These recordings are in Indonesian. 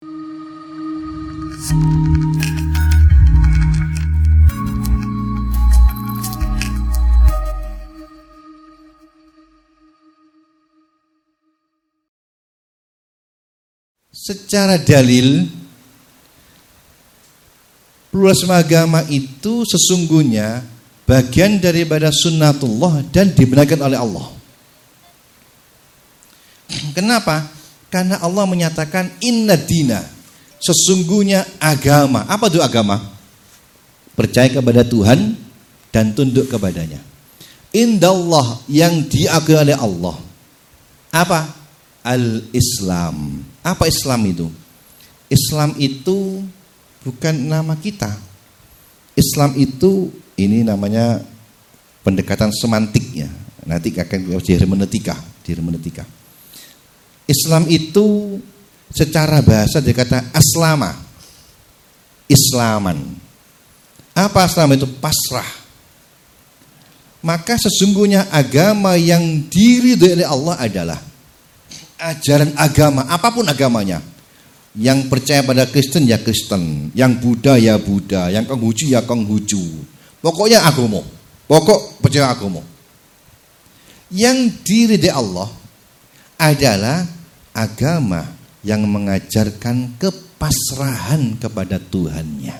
Secara dalil pluralisme agama itu sesungguhnya bagian daripada sunnatullah dan dibenarkan oleh Allah. Kenapa? Karena Allah menyatakan inna dina sesungguhnya agama. Apa itu agama? Percaya kepada Tuhan dan tunduk kepadanya. Indallah yang diakui oleh Allah. Apa? Al-Islam. Apa Islam itu? Islam itu bukan nama kita. Islam itu ini namanya pendekatan semantiknya. Nanti akan di hermeneutika, di hermeneutika. Islam itu secara bahasa dikata aslama. Islaman. Apa Islam itu? Pasrah. Maka sesungguhnya agama yang diridhoi oleh Allah adalah ajaran agama, apa pun agamanya. Yang percaya pada Kristen ya Kristen, yang Buddha ya Buddha, yang Konghucu ya Konghucu. Pokoknya agama. Pokok percaya agama. Yang diridai Allah adalah agama yang mengajarkan kepasrahan kepada Tuhannya.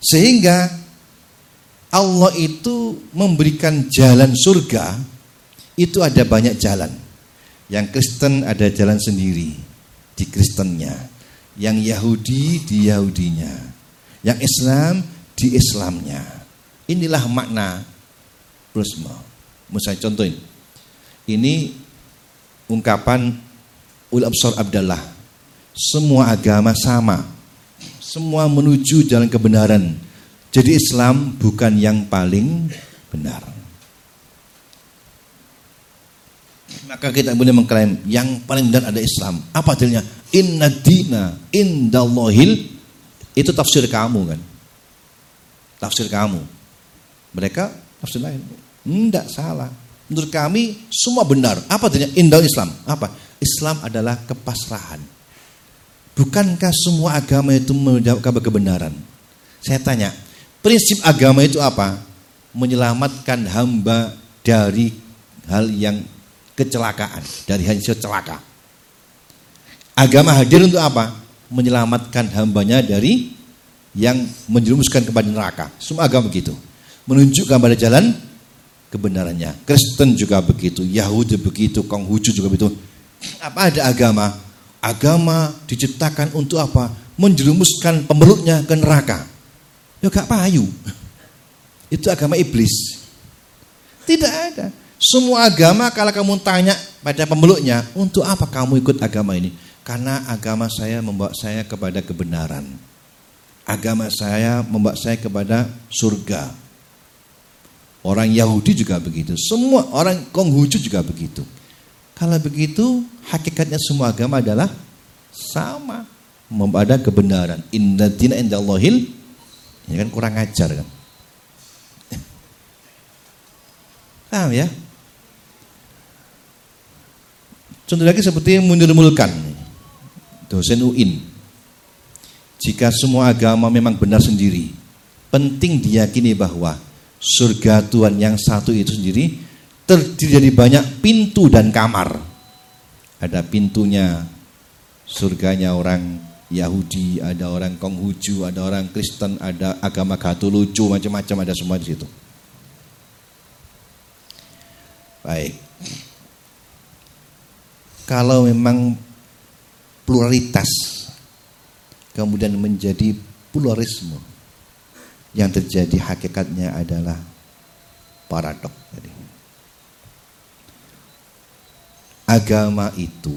Sehingga Allah itu memberikan jalan surga itu ada banyak jalan. Yang Kristen ada jalan sendiri di Kristennya. Yang Yahudi di Yahudinya. Yang Islam di Islamnya. Inilah makna plusma. Misalnya contohin. Ini ungkapan Ul Absar Abdallah. Semua agama sama. Semua menuju jalan kebenaran. Jadi Islam bukan yang paling benar. Maka kita boleh mengklaim yang paling benar ada Islam. Apa artinya? Inna dina indallahil itu tafsir kamu kan. Tafsir kamu. Mereka tafsir lain. Tidak salah. Menurut kami semua benar. Apa artinya? Indal Islam. Apa? Islam adalah kepasrahan. Bukankah semua agama itu menjawab kebenaran? Saya tanya, prinsip agama itu apa? Menyelamatkan hamba dari hal yang kecelakaan, dari hancur celaka. Agama hadir untuk apa? Menyelamatkan hambanya dari yang menjerumuskan kepada neraka. Semua agama begitu. Menunjukkan pada jalan kebenarannya. Kristen juga begitu, Yahudi begitu, Konghucu juga begitu. Apa ada agama? Agama diciptakan untuk apa? Menjerumuskan pemeluknya ke neraka. Ya gak payu. Itu agama iblis. Tidak ada. Semua agama kalau kamu tanya pada pemeluknya, untuk apa kamu ikut agama ini? Karena agama saya membawa saya kepada kebenaran. Agama saya membawa saya kepada surga. Orang Yahudi juga begitu. Semua orang Konghucu juga begitu. Kalau begitu, hakikatnya semua agama adalah sama. Membawa kebenaran. Inna dina indallahil. Ini kan kurang ajar kan. Paham ya? Contoh lagi seperti Munir dosen UIN. Jika semua agama memang benar sendiri, penting diyakini bahwa surga Tuhan yang satu itu sendiri terdiri dari banyak pintu dan kamar. Ada pintunya surganya orang Yahudi, ada orang Konghucu, ada orang Kristen, ada agama Katolik, macam-macam ada semua di situ. Baik kalau memang pluralitas kemudian menjadi pluralisme yang terjadi hakikatnya adalah paradok tadi. Agama itu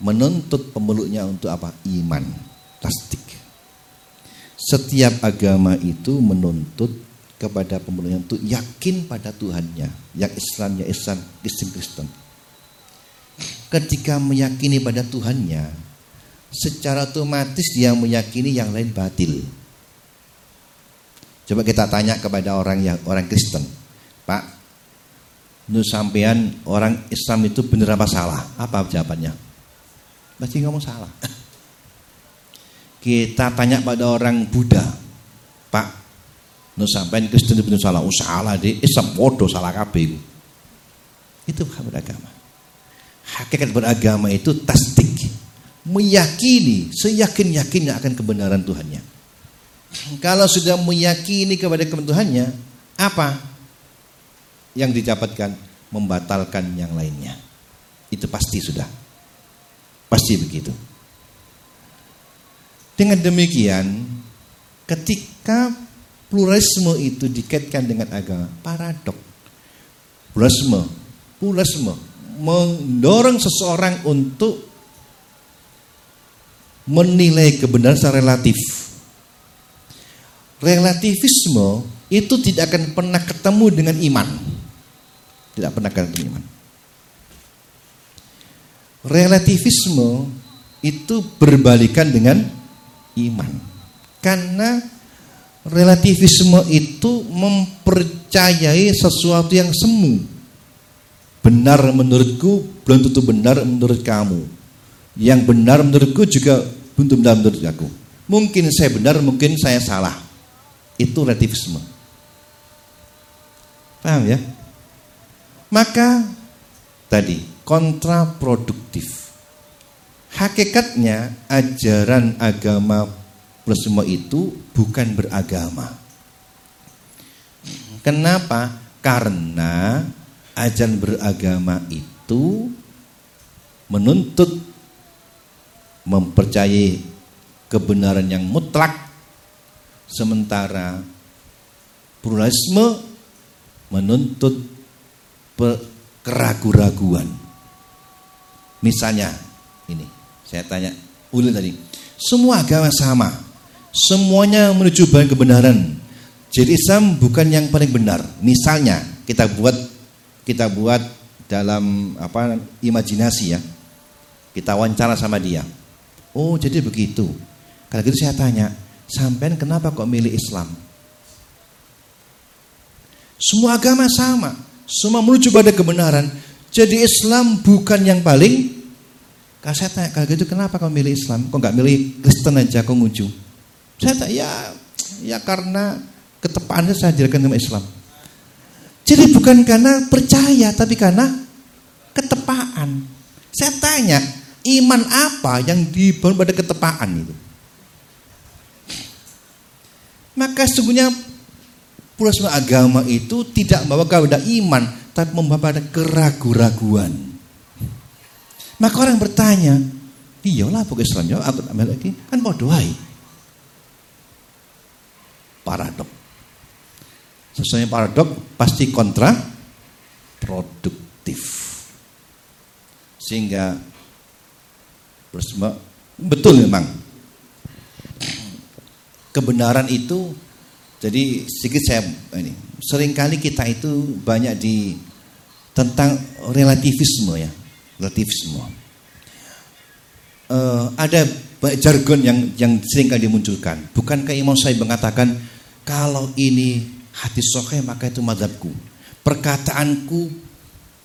menuntut pemeluknya untuk apa? Iman, tasdik. Setiap agama itu menuntut kepada pemeluknya untuk yakin pada Tuhannya. Yang Islam, ya Islam, Kristen, Kristen ketika meyakini pada Tuhannya, secara otomatis dia meyakini yang lain batil. Coba kita tanya kepada orang yang orang Kristen, Pak, nu sampean orang Islam itu benar apa salah? Apa jawabannya? Pasti ngomong salah. Kita tanya pada orang Buddha, Pak, nu sampai Kristen itu salah, oh salah deh, Islam bodoh salah kabeh Itu beragama. Hakikat beragama itu tasdik, meyakini seyakin-yakinnya akan kebenaran Tuhannya. Kalau sudah meyakini kepada kebenaran Tuhannya, apa yang didapatkan? Membatalkan yang lainnya. Itu pasti sudah. Pasti begitu. Dengan demikian, ketika pluralisme itu dikaitkan dengan agama, paradok. Pluralisme, pluralisme mendorong seseorang untuk menilai kebenaran secara relatif. Relativisme itu tidak akan pernah ketemu dengan iman. Tidak pernah ketemu iman. Relativisme itu berbalikan dengan iman. Karena relativisme itu mempercayai sesuatu yang semu. Benar menurutku belum tentu benar menurut kamu. Yang benar menurutku juga belum benar menurut aku. Mungkin saya benar, mungkin saya salah. Itu relativisme. Paham ya? Maka tadi kontraproduktif. Hakikatnya ajaran agama plus semua itu bukan beragama. Kenapa? Karena ajaran beragama itu menuntut mempercayai kebenaran yang mutlak sementara pluralisme menuntut keraguan-raguan. Misalnya ini saya tanya ulil tadi. Semua agama sama. Semuanya menuju pada kebenaran. Jadi Islam bukan yang paling benar. Misalnya kita buat kita buat dalam apa imajinasi ya. Kita wawancara sama dia. Oh, jadi begitu. Kalau gitu saya tanya, sampean kenapa kok milih Islam? Semua agama sama, semua menuju pada kebenaran. Jadi Islam bukan yang paling kalau saya tanya, kalau gitu kenapa kau milih Islam? Kok nggak milih Kristen aja Konghucu? Saya tanya, ya, ya karena ketepaannya saya jadikan sama Islam. Jadi bukan karena percaya, tapi karena ketepaan. Saya tanya, iman apa yang dibangun pada ketepaan itu? Maka sesungguhnya pluralisme agama itu tidak membawa kepada iman, tapi membawa pada keraguan-raguan. Maka orang bertanya, iyalah pokok Islam ya, aku ambil lagi, kan mau doai. Paradok. Sesuai paradok pasti kontra produktif. Sehingga betul memang kebenaran itu jadi sedikit saya ini sering kali kita itu banyak di tentang relativisme ya relatif semua. Uh, ada jargon yang yang sering kali dimunculkan. Bukankah Imam saya mengatakan kalau ini hati sokai maka itu madhabku. Perkataanku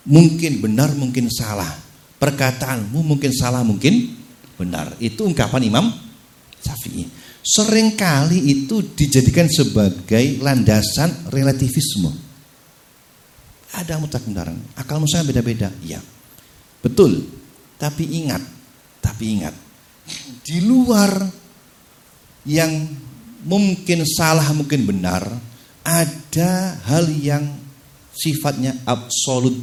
mungkin benar mungkin salah. Perkataanmu mungkin salah mungkin benar. Itu ungkapan Imam Syafi'i. Seringkali itu dijadikan sebagai landasan relativisme. Ada mutlak kebenaran. Akal saya beda-beda. Ya. Betul. Tapi ingat, tapi ingat. Di luar yang mungkin salah mungkin benar, ada hal yang sifatnya absolut.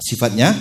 Sifatnya